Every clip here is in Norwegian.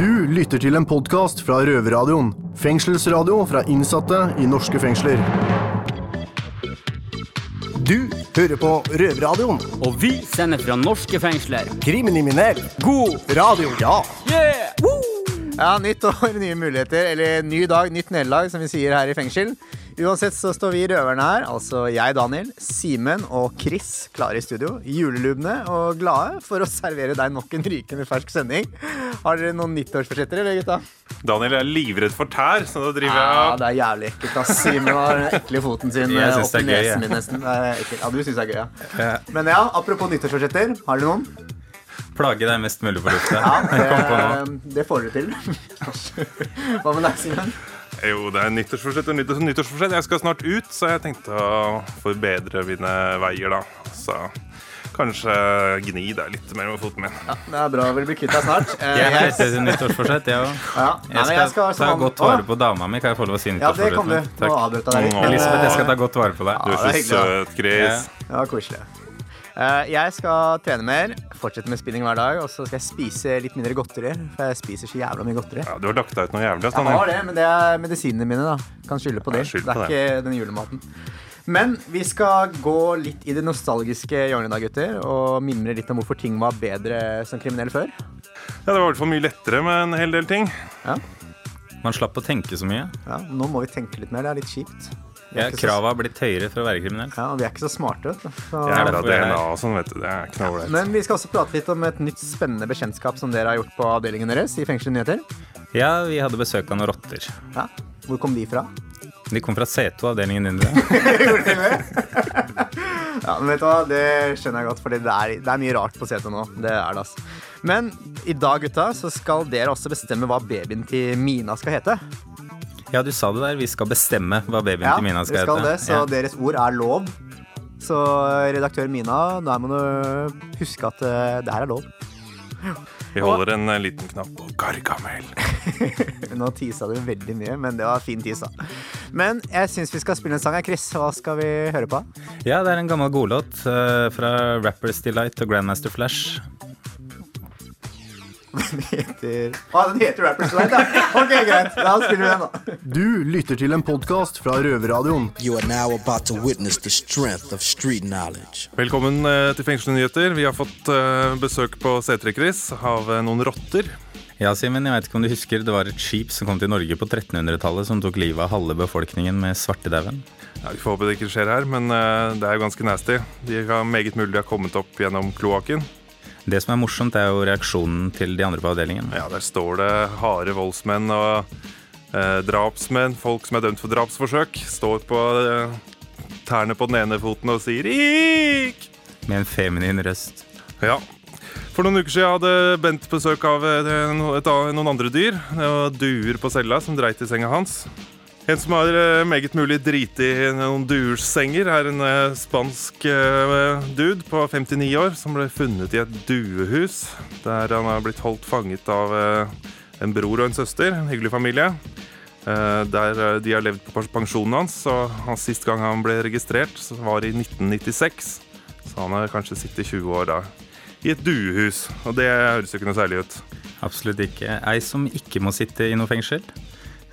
Du lytter til en podkast fra Røverradioen. Fengselsradio fra innsatte i norske fengsler. Du hører på Røverradioen. Og vi sender fra norske fengsler. Kriminell. God Radio. Ja. yeah! Ja, nytt år, nye muligheter. Eller ny dag, nytt nederlag, som vi sier her i fengsel. Uansett så står vi røverne her, altså jeg, Daniel, Simen og Chris, klare i studio. Julelubne og glade for å servere deg nok en rykende fersk sending. Har dere noen nyttårsforsetter, eller gutta? Daniel er livredd for tær, så da driver Ja, jeg det er jævlig ekkelt. ass. Simen har den ekle foten sin Jeg eh, opp i gøy, nesen min, nesten. Ja, du syns det er gøy, ja. Ja. Men ja, apropos nyttårsforsetter, har dere noen? Plage deg mest mulig på lufta. Ja, Jeg kom på nå. det, det får dere til. Hva med deg, Simen? Jo, det er nyttårsforsett og nyttårs nyttårsforsett. Jeg skal snart ut, så jeg tenkte å forbedre mine veier, da. Så kanskje gni deg litt mer med foten min. Ja, det er bra. Vi blir kvitt deg snart. Eh, Jeg har etter nyttårsforsett, jeg òg. Ja, Jeg, Jeg skal ta godt vare på dama mi. Kan jeg få lov å si Ja, det kan du. Nå avbryter avbrøt jeg deg litt. Elisabeth, jeg eh, skal ta godt vare på deg. Du Ja, er er så søt, Chris. Ja, koselig. Eh, jeg skal trene mer, fortsette med spinning hver dag, og så skal jeg spise litt mindre godteri. For jeg spiser så jævla mye godteri. Ja, du har lagt deg ut noe jævlig. Jeg har det, men det er medisinene mine, da. Kan skylde på det. Ja, det er det. ikke den julematen. Men vi skal gå litt i det nostalgiske hjørnet i dag, gutter. Og mimre litt om hvorfor ting var bedre som kriminell før. Ja, det var i hvert fall mye lettere med en hel del ting. Man slapp å tenke så mye. Ja, nå må vi tenke litt mer. Det er litt kjipt. Ja, Kravet har blitt høyere for å være kriminell. Ja, og vi er ikke så smarte, vet du. Så- Jævla det er DNA og sånn, vet du. Det er knallålreit. Men vi skal også prate litt om et nytt spennende bekjentskap som dere har gjort på avdelingen deres i Fengsel Nyheter. Ja, vi hadde besøk av noen rotter. Ja. Hvor kom de fra? De kom fra C2, avdelingen din. Gjorde de det? Ja, men vet du hva, Det skjønner jeg godt, for det er, det er mye rart på CT nå. Det er det, altså. Men i dag, gutta, så skal dere også bestemme hva babyen til Mina skal hete. Ja, du sa det der. Vi skal bestemme hva babyen Ja, til Mina skal skal hete. det, så Ja. deres ord er lov. Så redaktør Mina, da må du huske at eh, det her er lov. Vi holder en eh, liten knapp på Gargamel. Nå tisa du veldig mye, men det var fin tis, da. Men jeg syns vi skal spille en sang her, Chris. Hva skal vi høre på? Ja, det er en gammel godlåt uh, fra Rappers Delight og Grandmaster Flash. Den heter Å, den heter Rappers Delight, ja. Ok, greit. Da spiller vi den, da. Du lytter til en podkast fra Røverradioen. You are now about to witness the strength of street knowledge. Velkommen til til Fengselsnyheter. Vi har fått eh, besøk på C3 Chris av eh, noen rotter. Ja, Simen, jeg vet ikke om du husker, det var et skip som kom til Norge på 1300-tallet som tok livet av halve befolkningen med svartedauden. Ja, vi får håpe det ikke skjer her, men eh, det er jo ganske nasty. De har meget mulig de har kommet opp gjennom kloakken. Det som er morsomt, er jo reaksjonen til de andre på avdelingen. Ja, der står det harde voldsmenn og eh, drapsmenn, folk som er dømt for drapsforsøk, står på eh, tærne på den ene foten og sier 'ikk'. Med en feminin røst. Ja. For noen uker siden hadde Bent besøk av et, no- et, noen andre dyr. Det var duer på cella som dreit i senga hans. En som har eh, meget mulig driti i noen duers senger, er en eh, spansk eh, dude på 59 år som ble funnet i et duehus. Der han har blitt holdt fanget av en bror og en søster. En hyggelig familie. Der de har levd på pensjonen hans. Og Sist gang han ble registrert, var i 1996. Så han har kanskje sittet 20 år da i et duehus. Og det høres jo ikke noe særlig ut. Absolutt ikke. Ei som ikke må sitte i noe fengsel,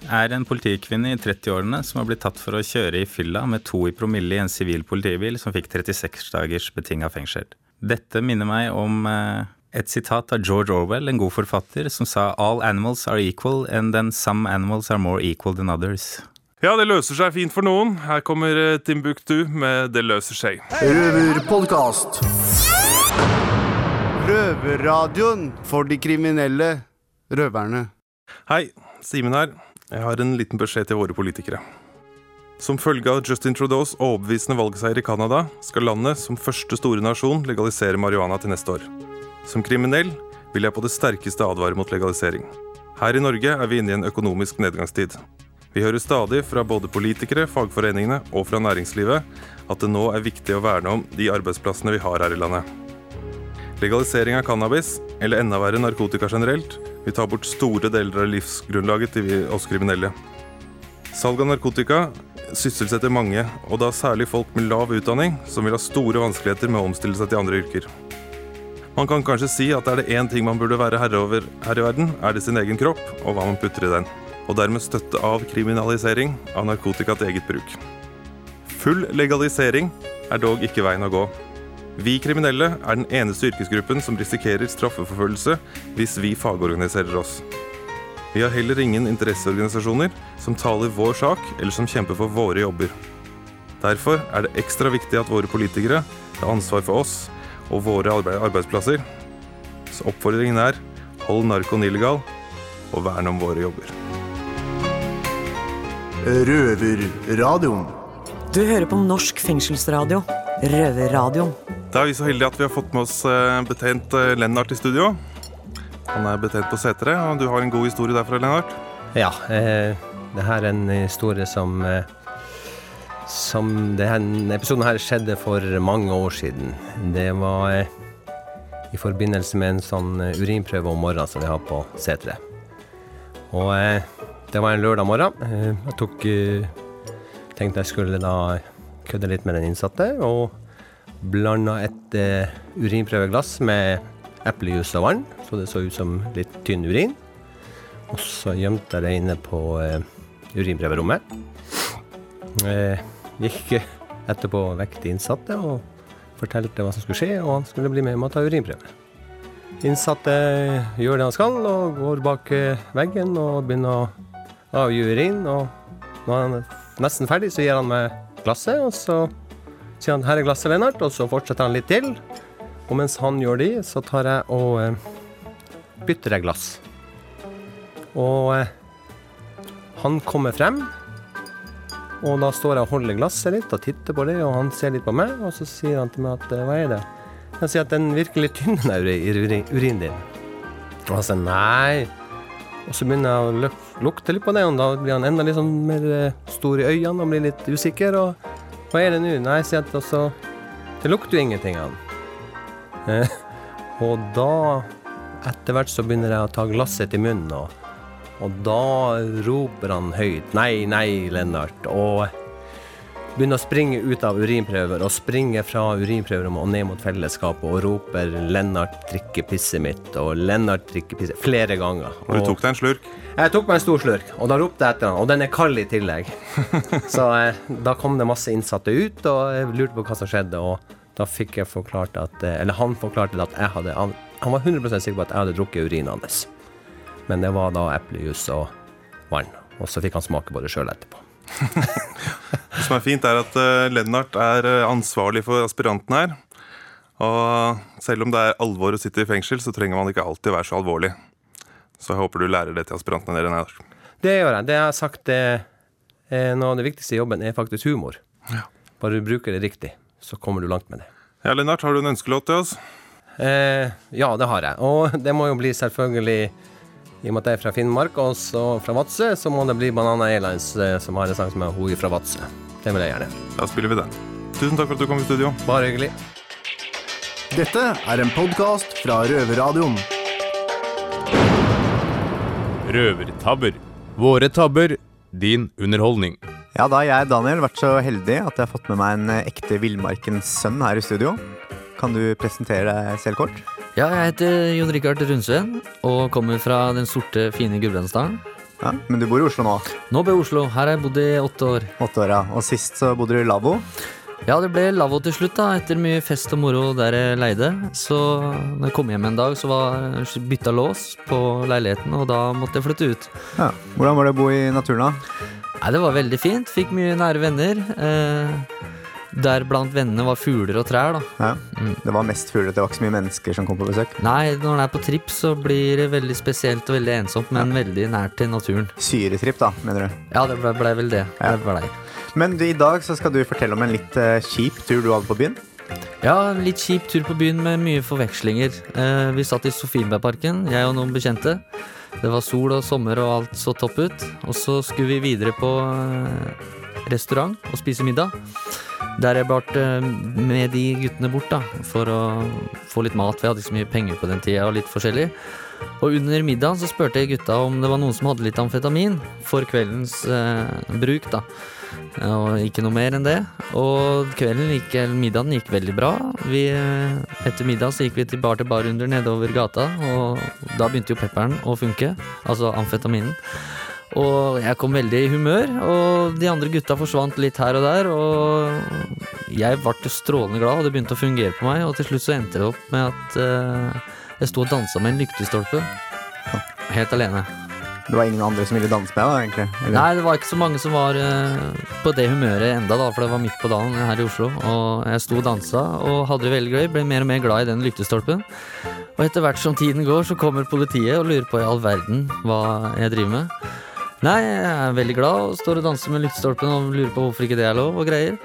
er en politikvinne i 30-årene som har blitt tatt for å kjøre i fylla med to i promille i en sivil politibil som fikk 36 dagers betinga fengsel. Dette minner meg om eh, et sitat av George Orwell, en god forfatter, som sa 'All animals are equal, and then some animals are more equal than others'. Ja, det løser seg fint for noen. Her kommer eh, Timbuktu med 'Det løser seg'. Røverpodkast. Røverradioen for de kriminelle røverne. Hei, Simen her. Jeg har en liten beskjed til våre politikere. Som følge av Justin Trudeaus overbevisende valgseier i Canada skal landet som første store nasjon legalisere marihuana til neste år. Som kriminell vil jeg på det sterkeste advare mot legalisering. Her i Norge er vi inne i en økonomisk nedgangstid. Vi hører stadig fra både politikere, fagforeningene og fra næringslivet at det nå er viktig å verne om de arbeidsplassene vi har her i landet. Legalisering av cannabis, eller enda verre narkotika generelt, vil tar bort store deler av livsgrunnlaget til vi- oss kriminelle. Salg av narkotika sysselsetter mange, og da særlig folk med lav utdanning, som vil ha store vanskeligheter med å omstille seg til andre yrker. Man kan kanskje si at er det én ting man burde være herre over her i verden, er det sin egen kropp og hva man putter i den. Og dermed støtte av kriminalisering av narkotika til eget bruk. Full legalisering er dog ikke veien å gå. Vi kriminelle er den eneste yrkesgruppen som risikerer straffeforfølgelse hvis vi fagorganiserer oss. Vi har heller ingen interesseorganisasjoner som taler vår sak, eller som kjemper for våre jobber. Derfor er det ekstra viktig at våre politikere tar ansvar for oss og våre arbeidsplasser. Så oppfordringen er hold narkoen illegal, og vern om våre jobber. Røverradioen. Du hører på norsk fengselsradio. Røverradioen. Da er vi så heldige at vi har fått med oss betent betjent eh, Lennart i studio. Han er betjent på Setre, og du har en god historie derfra, Lennart. Ja, eh, det her er en historie som eh, Som denne episoden her skjedde for mange år siden. Det var eh, i forbindelse med en sånn eh, urinprøve om morgenen som vi har på Setre. Og eh, det var en lørdag morgen. Eh, jeg tok eh, Tenkte jeg skulle da kødde litt med den innsatte, og blanda et eh, urinprøveglass med eplejus og vann, så det så ut som litt tynn urin. Og så gjemte jeg det inne på eh, urinprøverommet. Eh, gikk etterpå vekk til innsatte og fortalte hva som skulle skje, og han skulle bli med meg og ta urinprøve. Innsatte gjør det han skal, og går bak eh, veggen og begynner å avgi urin. Og når han er nesten ferdig, så gir han meg glasset, og så sier han 'her er glasset, Lennart', og så fortsetter han litt til. Og mens han gjør det, så tar jeg og eh, bytter jeg glass. Og eh, han kommer frem, og da står jeg og holder glasset litt og titter på det, og han ser litt på meg, og så sier han til meg at eh, hva er det? Jeg sier at den virker litt tynn, den uri- uri- urinen din. Og han sier nei. Og så begynner jeg å lukte litt på det, og da blir han enda litt sånn mer eh, stor i øynene og blir litt usikker. Og hva er det nå? Nei, jeg og så Det lukter jo ingenting av han. Eh, og da, etter hvert, så begynner jeg å ta glasset til munnen, og, og da roper han høyt Nei, nei, Lennart. Og begynner å springe ut av urinprøver, og springer fra urinprøverommet og ned mot fellesskapet og roper 'Lennart drikker pisset mitt', og 'Lennart drikker pisset' flere ganger. Og du tok deg en slurk. Jeg tok meg en stor slurk, og da ropte jeg etter han, og den er kald i tillegg. Så eh, da kom det masse innsatte ut, og jeg lurte på hva som skjedde, og da fikk jeg forklart at eh, Eller han forklarte at jeg hadde Han, han var 100% sikker på at jeg hadde drukket urinen hans. Men det var da eplejus og vann. Og så fikk han smake på det sjøl etterpå. Det som er fint, er at eh, Lennart er eh, ansvarlig for aspiranten her. Og selv om det er alvor å sitte i fengsel, så trenger man ikke alltid være så alvorlig. Så jeg håper du lærer det til aspirantene dine. Lennart. Det gjør jeg. Det jeg har sagt, det noe av det viktigste i jobben er faktisk humor. Bare du bruker det riktig, så kommer du langt med det. Ja, Lennart, har du en ønskelåt til oss? Eh, ja, det har jeg. Og det må jo bli selvfølgelig I og med at jeg er fra Finnmark og så fra Vadsø, så må det bli Banana Airlines eh, som har en sang som er Ho fra Vadsø. Det vil jeg gjerne. Da spiller vi den. Tusen takk for at du kom i studio. Bare hyggelig. Dette er en podkast fra Røverradioen. Røvertabber. Våre tabber, din underholdning. Ja, da har jeg, Daniel, vært så heldig at jeg har fått med meg en eh, ekte villmarkens sønn her i studio. Kan du presentere deg selv kort? Ja, jeg heter Jon Rikard Rundsveen og kommer fra den sorte, fine Gudbrandsdalen. Ja, Men du bor i Oslo nå? Nå bor jeg i Oslo. Her har jeg bodd i åtte år. Åtte år, ja. Og sist så bodde du i lavvo. Ja, det ble lavvo til slutt, da, etter mye fest og moro der jeg leide. Så når jeg kom hjem en dag, så var bytta lås på leiligheten, og da måtte jeg flytte ut. Ja. Hvordan var det å bo i naturen, da? Nei, Det var veldig fint. Fikk mye nære venner. Eh, der blant vennene var fugler og trær, da. Ja. Det var mest fugler, det var ikke så mye mennesker som kom på besøk. Nei, når en er på tripp, så blir det veldig spesielt og veldig ensomt, men veldig nært til naturen. Syretripp, da, mener du? Ja, det ble, ble vel det. det ble. Men du, i dag så skal du fortelle om en litt uh, kjip tur du hadde på byen. Ja, en litt kjip tur på byen med mye forvekslinger. Eh, vi satt i Sofienbergparken, jeg og noen bekjente. Det var sol og sommer og alt så topp ut. Og så skulle vi videre på eh, restaurant og spise middag. Der jeg ble eh, med de guttene bort da, for å få litt mat, jeg hadde ikke så mye penger på den tida. og litt forskjellig. Og under middagen så spurte jeg gutta om det var noen som hadde litt amfetamin for kveldens eh, bruk. da. Og ikke noe mer enn det. Og kvelden gikk, middagen gikk veldig bra. Vi, eh, etter middag så gikk vi til bar til barrunder nedover gata, og da begynte jo pepperen å funke. Altså amfetaminen. Og jeg kom veldig i humør, og de andre gutta forsvant litt her og der. Og jeg ble strålende glad, og det begynte å fungere på meg. Og til slutt så endte det opp med at uh, jeg sto og dansa med en lyktestolpe. Helt alene. Det var ingen andre som ville danse med deg, da, egentlig? eller? Nei, det var ikke så mange som var uh, på det humøret enda, da, for det var midt på dagen her i Oslo. Og jeg sto og dansa og hadde det veldig gøy. Ble mer og mer glad i den lyktestolpen. Og etter hvert som tiden går, så kommer politiet og lurer på i all verden hva jeg driver med. Nei, jeg er veldig glad og står og danser med lyktestolpen og lurer på hvorfor ikke det er lov og greier.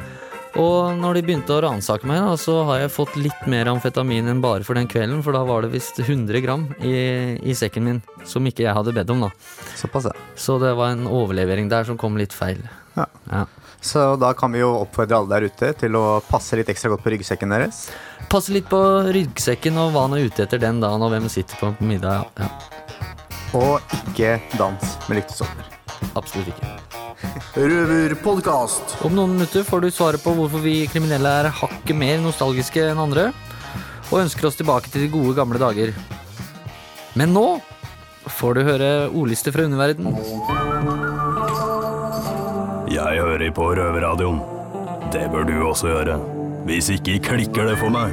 Og når de begynte å ransake meg, da, så har jeg fått litt mer amfetamin enn bare for den kvelden, for da var det visst 100 gram i, i sekken min, som ikke jeg hadde bedt om, da. Såpass, ja. Så det var en overlevering der som kom litt feil. Ja. Ja. Så da kan vi jo oppfordre alle der ute til å passe litt ekstra godt på ryggsekken deres. Passe litt på ryggsekken og hva han er ute etter den dagen, og hvem sitter på middag. Ja. Og ikke dans med lyktestolper. Absolutt ikke. Røverpodkast. Om noen minutter får du svaret på hvorfor vi kriminelle er hakket mer nostalgiske enn andre, og ønsker oss tilbake til de gode, gamle dager. Men nå får du høre ordliste fra underverden. Jeg hører på Røverradioen. Det bør du også gjøre. Hvis ikke klikker det for meg.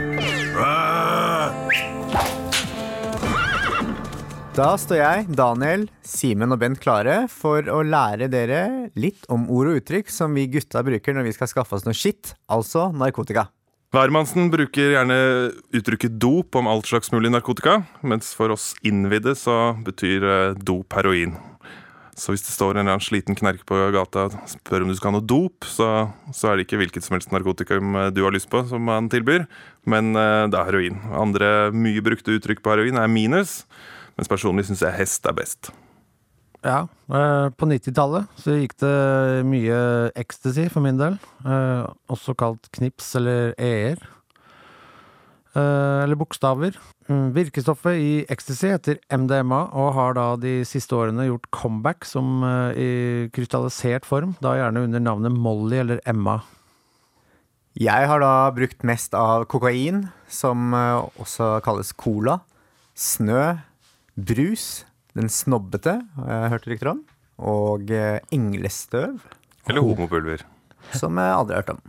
Da står jeg, Daniel, Simen og Bent klare for å lære dere litt om ord og uttrykk som vi gutta bruker når vi skal skaffe oss noe skitt, altså narkotika. Hvermannsen bruker gjerne uttrykket dop om alt slags mulig narkotika, mens for oss innvidde så betyr eh, dop heroin. Så hvis det står en eller annen sliten knerk på gata og spør om du skal ha noe dop, så, så er det ikke hvilket som helst narkotikum eh, du har lyst på som man tilbyr, men eh, det er heroin. Andre mye brukte uttrykk på heroin er minus, mens personlig syns jeg hest er best. Ja, eh, på 90-tallet så gikk det mye ecstasy for min del, eh, også kalt knips eller e-er. Eh, eller bokstaver. Mm, Virkestoffet i ecstasy heter MDMA, og har da de siste årene gjort comeback som i krystallisert form, da gjerne under navnet Molly eller Emma. Jeg har da brukt mest av kokain, som også kalles cola, snø, brus, den snobbete, har jeg hørt rykter om, og eh, englestøv, Eller homopulver. som jeg aldri har hørt om.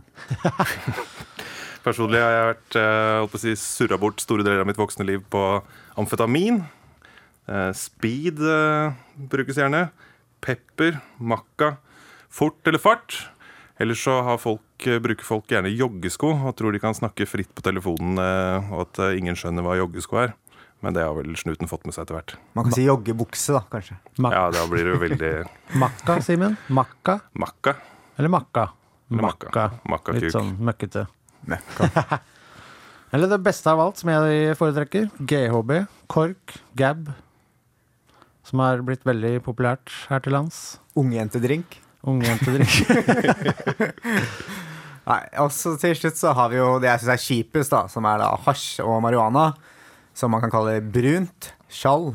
Personlig har jeg vært eh, holdt på å si, surra bort store deler av mitt voksne liv på amfetamin. Eh, speed eh, brukes gjerne. Pepper, makka, fort eller fart. Ellers så har folk, eh, bruker folk gjerne joggesko og tror de kan snakke fritt på telefonen, eh, og at eh, ingen skjønner hva joggesko er. Men det har vel snuten fått med seg etter hvert. Man kan si joggebukse, da, kanskje. Ja, da blir det jo veldig Makka, Simen? Makka? Makka. Eller makka? Eller makka. Makka Litt sånn møkkete. Eller det beste av alt, som jeg foretrekker. GHB, KORK, GAB. Som er blitt veldig populært her til lands. Ungjentedrink. Ungjentedrink. Nei, og så til slutt så har vi jo det jeg syns er kjipest, da, som er da hasj og marihuana. Som man kan kalle brunt, skjall,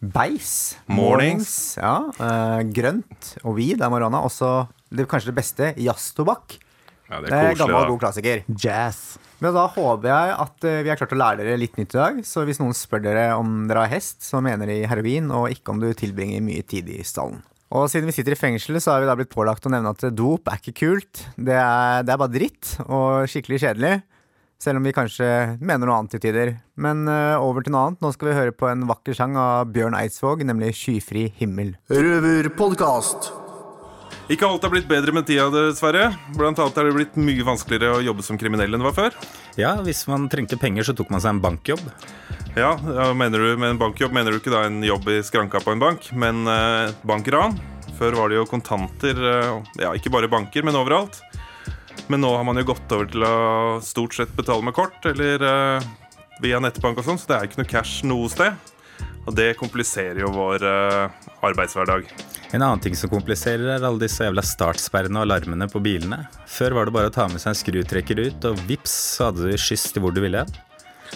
beis, Mornings. ja, uh, grønt og weed er marihuana. Også det, kanskje det beste, jazztobakk. Ja, det er koselig, gammel, da. god klassiker. Jazz. Men da håper jeg at eh, vi har klart å lære dere litt nytt i dag. Så hvis noen spør dere om dere har hest, så mener de heroin, og ikke om du tilbringer mye tid i stallen. Og siden vi sitter i fengsel, så har vi da blitt pålagt å nevne at dop er ikke kult. Det er, det er bare dritt og skikkelig kjedelig. Selv om vi kanskje mener noe annet til tider. Men uh, over til noe annet. Nå skal vi høre på en vakker sang av Bjørn Eidsvåg, nemlig 'Skyfri himmel'. Røverpodkast. Ikke alt har blitt bedre med tida, dessverre. Blant annet er det blitt mye vanskeligere å jobbe som kriminell enn det var før. Ja, hvis man trengte penger, så tok man seg en bankjobb. Ja, ja, mener du Med en bankjobb mener du ikke da en jobb i skranka på en bank, men uh, bankran. Før var det jo kontanter, uh, ja, ikke bare banker, men overalt. Men nå har man jo gått over til å stort sett betale med kort eller uh, via nettbank og sånn, så det er ikke noe cash noe sted. Og det kompliserer jo vår uh, arbeidshverdag. En annen ting som kompliserer, er alle disse jævla startsperrene og alarmene på bilene. Før var det bare å ta med seg en skrutrekker ut, og vips, så hadde du skyss til hvor du ville.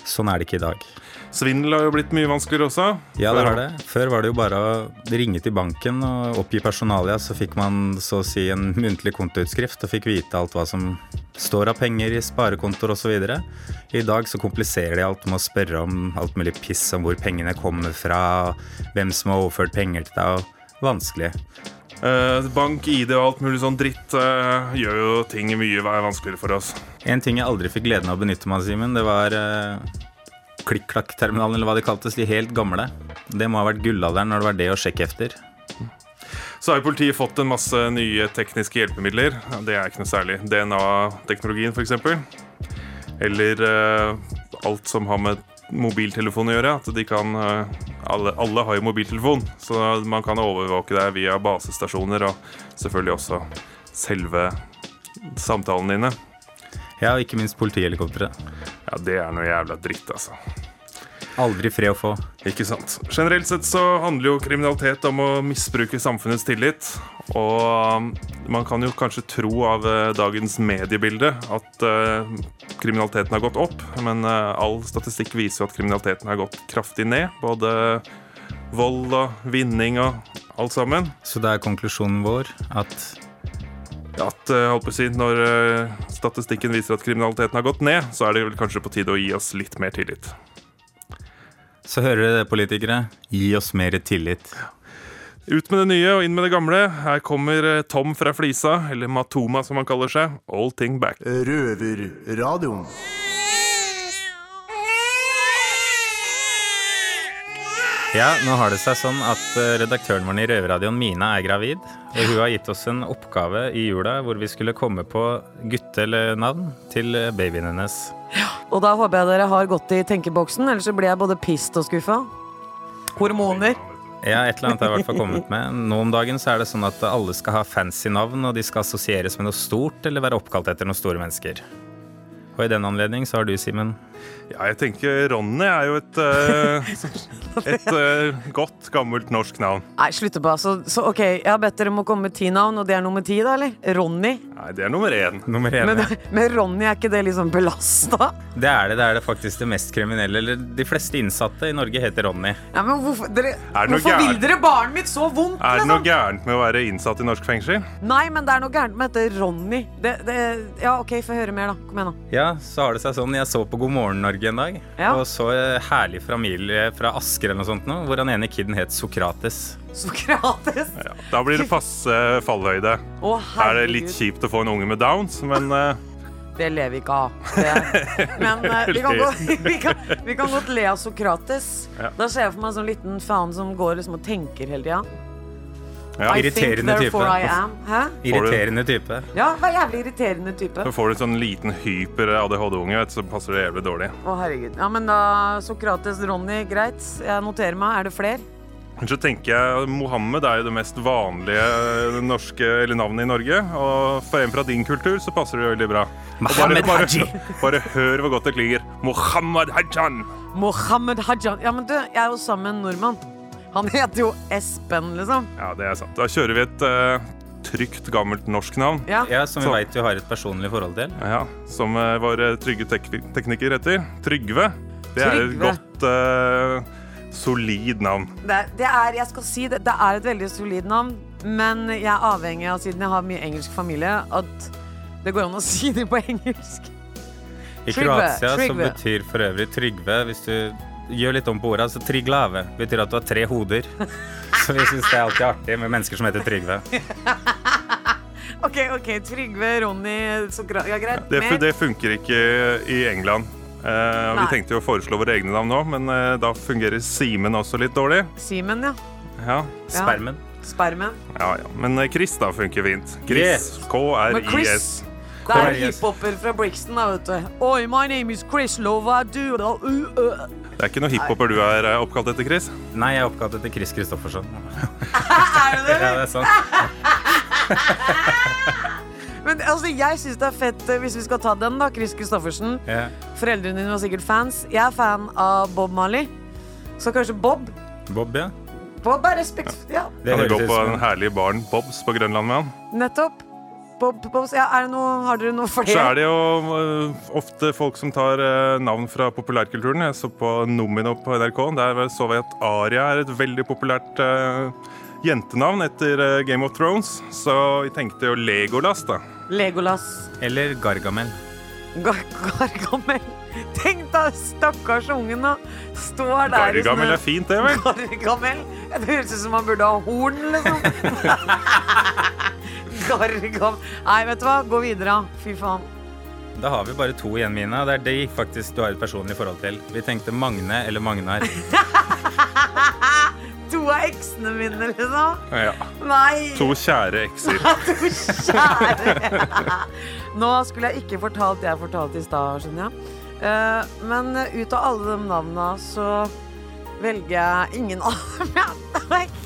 Sånn er det ikke i dag. Svindel har jo blitt mye vanskeligere også. Ja, det har det. Før var det jo bare å ringe til banken og oppgi personalia, så fikk man så å si en muntlig kontoutskrift og fikk vite alt hva som står av penger i sparekontoer osv. I dag så kompliserer de alt med å spørre om alt mulig piss om hvor pengene kommer fra, hvem som har overført penger til deg, vanskelig. Uh, bank, ID og alt mulig sånn dritt uh, gjør jo ting mye vanskeligere for oss. En ting jeg aldri fikk gleden av å benytte meg av, Simen, det var eh, klikk-klakk-terminalen, eller hva de kaltes, de helt gamle. Det må ha vært gullalderen når det var det å sjekke efter. Så har jo politiet fått en masse nye tekniske hjelpemidler. Det er ikke noe særlig. DNA-teknologien, f.eks. Eller uh, alt som har med mobiltelefon å gjøre. At de kan eh, alle, alle har jo mobiltelefon, så man kan overvåke deg via basestasjoner og selvfølgelig også selve samtalene dine. Ja, og ikke minst politihelikopteret. Ja, det er noe jævla dritt, altså. Aldri fred å få. Ikke sant. Generelt sett så handler jo kriminalitet om å misbruke samfunnets tillit. Og um, man kan jo kanskje tro av eh, dagens mediebilde at eh, kriminaliteten har gått opp, men eh, all statistikk viser jo at kriminaliteten har gått kraftig ned. Både vold og vinning og alt sammen. Så det er konklusjonen vår at At eh, holdt si, Når eh, statistikken viser at kriminaliteten har gått ned, så er det vel kanskje på tide å gi oss litt mer tillit. Så hører dere det, politikere. Gi oss mer tillit. Ut med det nye og inn med det gamle. Her kommer eh, Tom fra Flisa, eller Matoma som han kaller seg. All thing back. Røverradioen. Ja, nå har det seg sånn at eh, redaktøren vår i Røverradioen, Mina, er gravid. Og hun har gitt oss en oppgave i jula hvor vi skulle komme på guttenavn til eh, babyen hennes. Og da håper jeg dere har gått i tenkeboksen, ellers så blir jeg både pissed og skuffa. Hormoner. Ja, et eller annet har jeg i hvert fall kommet med. Nå om dagen så er det sånn at alle skal ha fancy navn, og de skal assosieres med noe stort eller være oppkalt etter noen store mennesker. Og i den anledning så har du, Simen. Ja, jeg tenker Ronny er jo et, uh, et uh, godt, gammelt norsk navn. Nei, slutt bare. Så, så ok, jeg har bedt dere om å komme med ti navn, og det er nummer ti, da, eller? Ronny. Nei, det er nummer én. Nummer én, Men, ja. men Ronny, er ikke det liksom belasta? Det er det. Det er det faktisk det mest kriminelle. Eller de fleste innsatte i Norge heter Ronny. Ja, men hvorfor, dere, Er det hvorfor vil dere barnet mitt så vondt? Er det liksom? noe gærent med å være innsatt i norsk fengsel? Nei, men det er noe gærent med dette Ronny. Det, det, ja, ok, få høre mer, da. Kom igjen, da. Ja, så har det seg sånn. Jeg så på God morgen Norge en dag, Ja. og så herlig familie fra Asker eller noe sånt nå, hvor han ene kiden het Sokrates. Sokrates. Da blir det passe fallhøyde. Å, Da er det litt kjipt å få en unge med downs, men uh... Det lever vi ikke av. Det. Men uh, vi, kan godt, vi, kan, vi kan godt le av Sokrates. Ja. Da ser jeg for meg en sånn liten faen som går liksom og tenker hele tida. Ja. Irriterende type. Irriterende type. Ja, vær jævlig irriterende type. Så får du sånn liten hyper ADHD-unge, så passer det jævlig dårlig. Å, herregud. Ja, men da Sokrates, Ronny, greit. Jeg noterer meg. Er det flere? Men så tenker jeg Mohammed er jo det mest vanlige norske eller navnet i Norge. Og for en fra din kultur så passer det veldig bra. Og bare, Mohammed bare, bare hør hvor godt det klinger. Mohammed Hajan. Mohammed Hajan. Ja, men du, jeg er jo sammen med en nordmann. Han heter jo Espen, liksom. Ja, det er sant. Da kjører vi et eh, trygt, gammelt norsk navn. Ja. Ja, som vi Så- veit du har et personlig forhold til. Ja, Som eh, vår eh, trygge tek tekniker heter. Trygve. Det er et Trygve. godt, eh, solid navn. Det, det er, jeg skal si det, det er et veldig solid navn, men jeg er avhengig av, siden jeg har mye engelsk familie, at det går an å si det på engelsk. I Trygve, Kroatia så Trygve. betyr for øvrig Trygve Hvis du gjør litt om på ordet, Altså, Triglave betyr at du har tre hoder. Så vi syns det er alltid artig med mennesker som heter Trygve. Ok, ok, Trygve, Ronny, Sokra... Ja, greit. Det, Mer? det funker ikke i England. Eh, vi tenkte jo å foreslå våre egne navn nå, men eh, da fungerer Simen også litt dårlig. Simen, ja. Ja, Ja. Spermen. Spermen. ja, ja. Men eh, Chris da funker fint. Chris. Yes. K-R-I-S. Det er hiphoper fra Brixton, da, vet du. Oi, my name is Chris Lova, du da, uh, uh. Det er ikke noe hiphoper du er eh, oppkalt etter, Chris? Nei, jeg er oppkalt etter Chris Kristoffersen. Er det det? Ja, det er sant. Men altså, jeg syns det er fett, eh, hvis vi skal ta den, da, Chris Christoffersen. Yeah. Foreldrene dine var sikkert fans. Jeg er fan av Bob Marley. Så kanskje Bob? Bob, ja. Bob er respekt... Ja, Kan du gå på den herlige baren Bobs på Grønland med han? nettopp. Bob, Bob, ja, er det noe, har dere noe Så er det jo uh, ofte folk som tar uh, navn fra populærkulturen. Jeg så på Nomino på NRK. Der så vi at Aria er et veldig populært uh, jentenavn etter Game of Thrones. Så vi tenkte jo Legolas, da. Legolas. Eller Gargamel. Gar Gargamel. Tenk da, stakkars ungen, nå. Står der Gargamel er fint, det, vel? Gargamel? Det høres ut som han burde ha horn, liksom. Gargam... Nei, vet du hva? Gå videre. Fy faen. Da har vi bare to igjen, Mina. Det er de faktisk du har et personlig forhold til. Vi tenkte Magne eller Magnar. To av eksene mine, liksom. Ja. Nei. To kjære ekser. To kjære. Nå skulle jeg ikke fortalt det jeg fortalte i stad, skjønner jeg. Eh, men ut av alle de navna så velger jeg ingen av dem.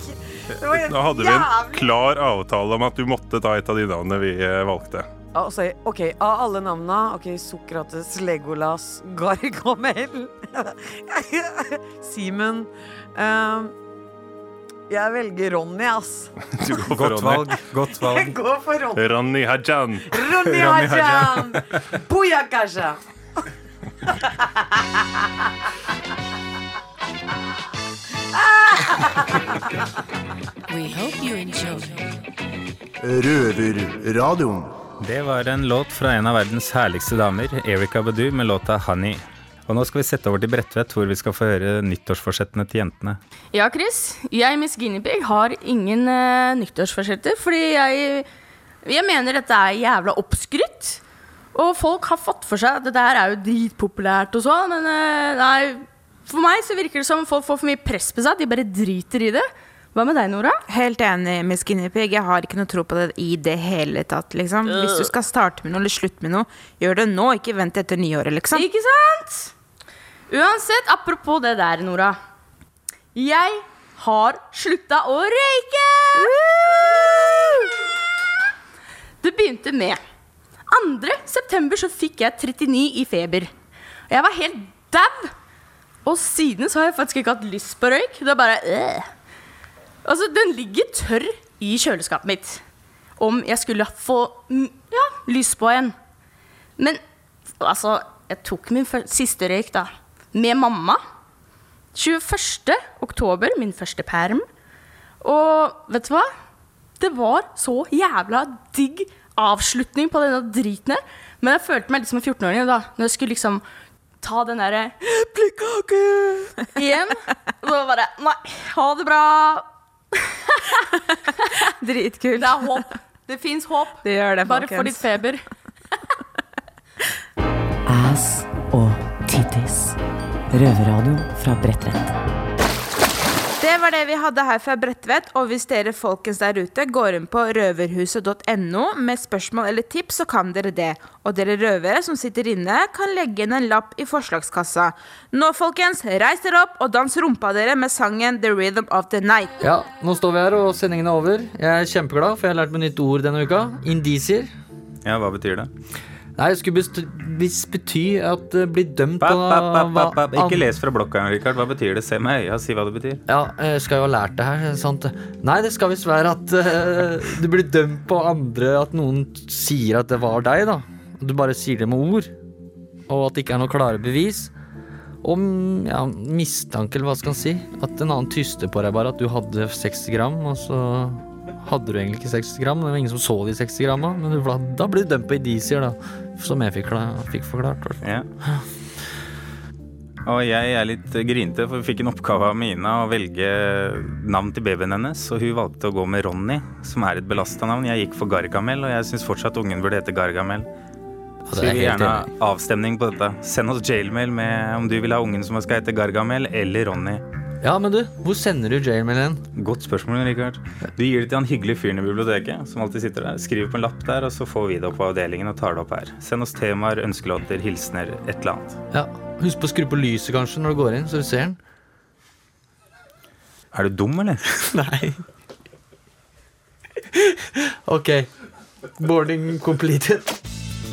Da hadde vi en klar avtale om at du måtte ta et av de navnene vi øh, valgte. Altså, ok, Av alle navna Ok, Sokrates, Legolas, Gargamel Simen Um, Jeg velger Ronny, ass. Du går for Godt Ronny. valg. Godt valg. Jeg går for Ronny. Ronny Hajan. Ronny Hajan! Booyakasha! We hope you enjoy. Røverradioen. Det var en låt fra en av verdens herligste damer, Erika Badu, med låta 'Honey'. Og nå skal vi sette over til Bredtvet, hvor vi skal få høre nyttårsforsettene til jentene. Ja, Chris. Jeg, Miss Guinevere, har ingen uh, nyttårsforsetter. Fordi jeg, jeg mener dette er jævla oppskrytt. Og folk har fått for seg at dette her er jo dritpopulært og sånn, men uh, nei. For meg så virker det som folk får for mye press på seg. De bare driter i det. Hva med deg, Nora? Helt enig med Skinny Pig. Jeg har ikke noe tro på det i det hele tatt. Liksom. Hvis du skal starte med noe eller slutte med noe, gjør det nå, ikke vent etter nyåret, liksom. Ikke sant? Uansett, apropos det der, Nora. Jeg har slutta å røyke! Det begynte med 2. september så fikk jeg 39 i feber. Og jeg var helt dau! Og siden så har jeg faktisk ikke hatt lyst på røyk. Det er bare øh. Altså, den ligger tørr i kjøleskapet mitt. Om jeg skulle få mm, ja, lyst på en. Men altså, jeg tok min siste røyk da, med mamma. 21. oktober, min første perm. Og vet du hva? Det var så jævla digg avslutning på denne driten her. Men jeg følte meg litt som en 14-åring da, når jeg skulle liksom ta den derre Eplekake igjen. Og så bare Nei, ha det bra. Dritkult. Det er håp. Det fins håp. Det gjør det, Bare for litt ditt feber. Ass og tittis. Røverradio fra Bredtvet. Det var det vi hadde her fra Bredtvet. Og hvis dere folkens der ute går inn på røverhuset.no med spørsmål eller tips, så kan dere det. Og dere røvere som sitter inne, kan legge inn en lapp i forslagskassa. Nå, folkens, reis dere opp og dans rumpa dere med sangen The Rhythm of the Night. Ja, nå står vi her, og sendingen er over. Jeg er kjempeglad, for jeg har lært meg nytt ord denne uka. Indisier. Ja, hva betyr det? Nei, det skulle best bety at det blir dømt pap, pap, pap, pap. Ikke les fra blokka, Rikard. Hva betyr det? Se meg i øya, si hva det betyr. Ja, jeg skal jo ha lært det her, sant? Nei, det skal visst være at uh, du blir dømt på andre At noen sier at det var deg, da. Du bare sier det med ord. Og at det ikke er noe klare bevis. Om ja, mistanke, eller hva skal en si. At en annen tyster på deg bare at du hadde 60 gram, og så hadde du egentlig ikke 60 gram. Det var ingen som så de 60 gramma, men da blir du dømt på indisier, da. Som jeg fikk, fikk forklart. Ja. Og jeg er litt grinete, for vi fikk en oppgave av Mina å velge navn til babyen hennes, og hun valgte å gå med Ronny, som er et belasta navn. Jeg gikk for Gargamel, og jeg syns fortsatt ungen burde hete Gargamel. Så vi vil gjerne ha avstemning på dette. Send oss jailmail med om du vil ha ungen som skal hete Gargamel eller Ronny. Ja, men du, hvor sender du jailmail hen? Godt spørsmål, Richard. Du gir det til han hyggelige fyren i biblioteket som alltid sitter der. Skriver på en lapp der, og så får vi det opp på avdelingen og tar det opp her. Send oss temaer, ønskelåter, hilsener, et eller annet. Ja, Husk på å skru på lyset kanskje når du går inn, så du ser den. Er du dum, eller? Nei. Ok. Boarding completed.